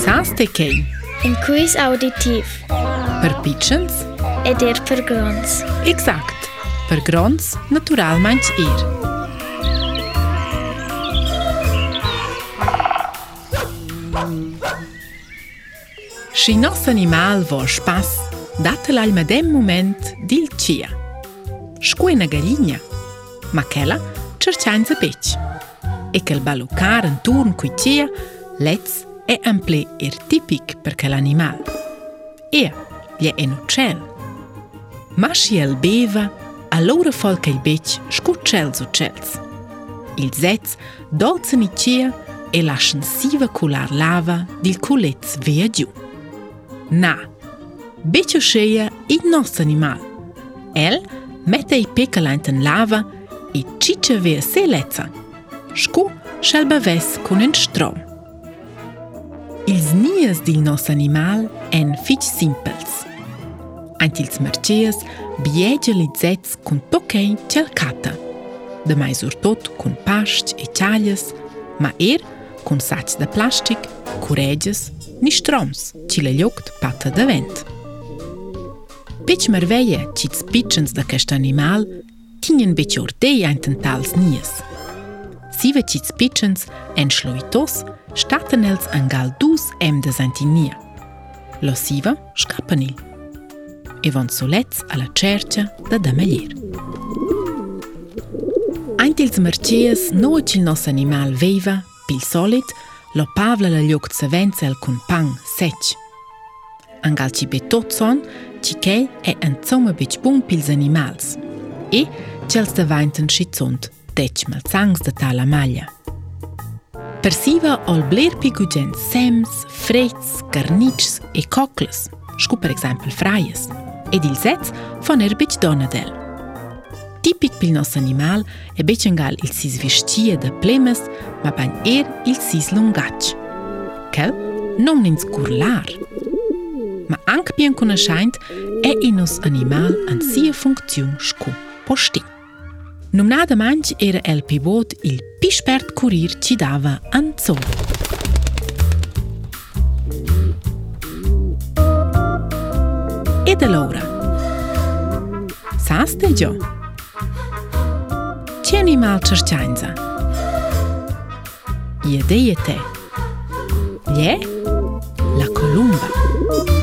Sans të kej? Në kujs auditiv. Për pichens? E dirë për grons. Exakt. Për grons, natural manjë irë. Shi nësë animal vo shpas, datë lalë dem moment dil qia. Shkuj në galinja, ma kella qërqajnë zë peq E këllë balukarë në turnë kujqia, letës è ampli e er tipik për këllë animal. E, jë e në qellë. Mashi e lë beva, alora folke i beqë shku qellës o qellës. Il zets, do të e la shënësiva kular lava dil kulecë via dju. Na, beqë o sheja i nësë animal. El, me te i peka la lava, i qitë që vëja se leca, shku shalë bëvesë kënë në shtromë. Ils nies dil nos animal en fich simples. Antils marcias biege li zets kun tokei celcata. De mai urtot kun pasch e chalias, ma er kun sats de plastic, curegias, ni stroms, cile liogt pata de vent. Pec merveje, cits pichens da kest animal, tinien beci ortei ein tentals nies. Sive cits pichens en schluitos, shtatën elës angal dus em dhe zantinia. Losiva, shkapën i. E vonë solec a la qertja dhe dhe me lirë. Antil të mërqejës, në no qilë animal vejva, pil solit, lo pavla la ljokë të sëvencë el kun pang, seq. Angal që be të tëson, që kej e në të më beqë pun pil zë E qëllë së të vajnë të në shqitë të të të të të të të të të të Përsiva ol bler pi kujen sems, frets, karnichs e kokles, shku per eksempel frajes, ed il zets fon er bich donadel. Tipik pil nos animal e bechengal il sis vishtie de plemes, ma pan er il sis lungach. Kel, non ins kurlar. Ma ank bien kun erscheint, e inus animal an sie funktion shku postit. Nëmëna dë manqë ere elë për botë ilë pishpert kurir dava anë co. E dhe laura. Sa s'te gjo? Qeni malë qërqanjza. Je dhe jetë e. la kolumba.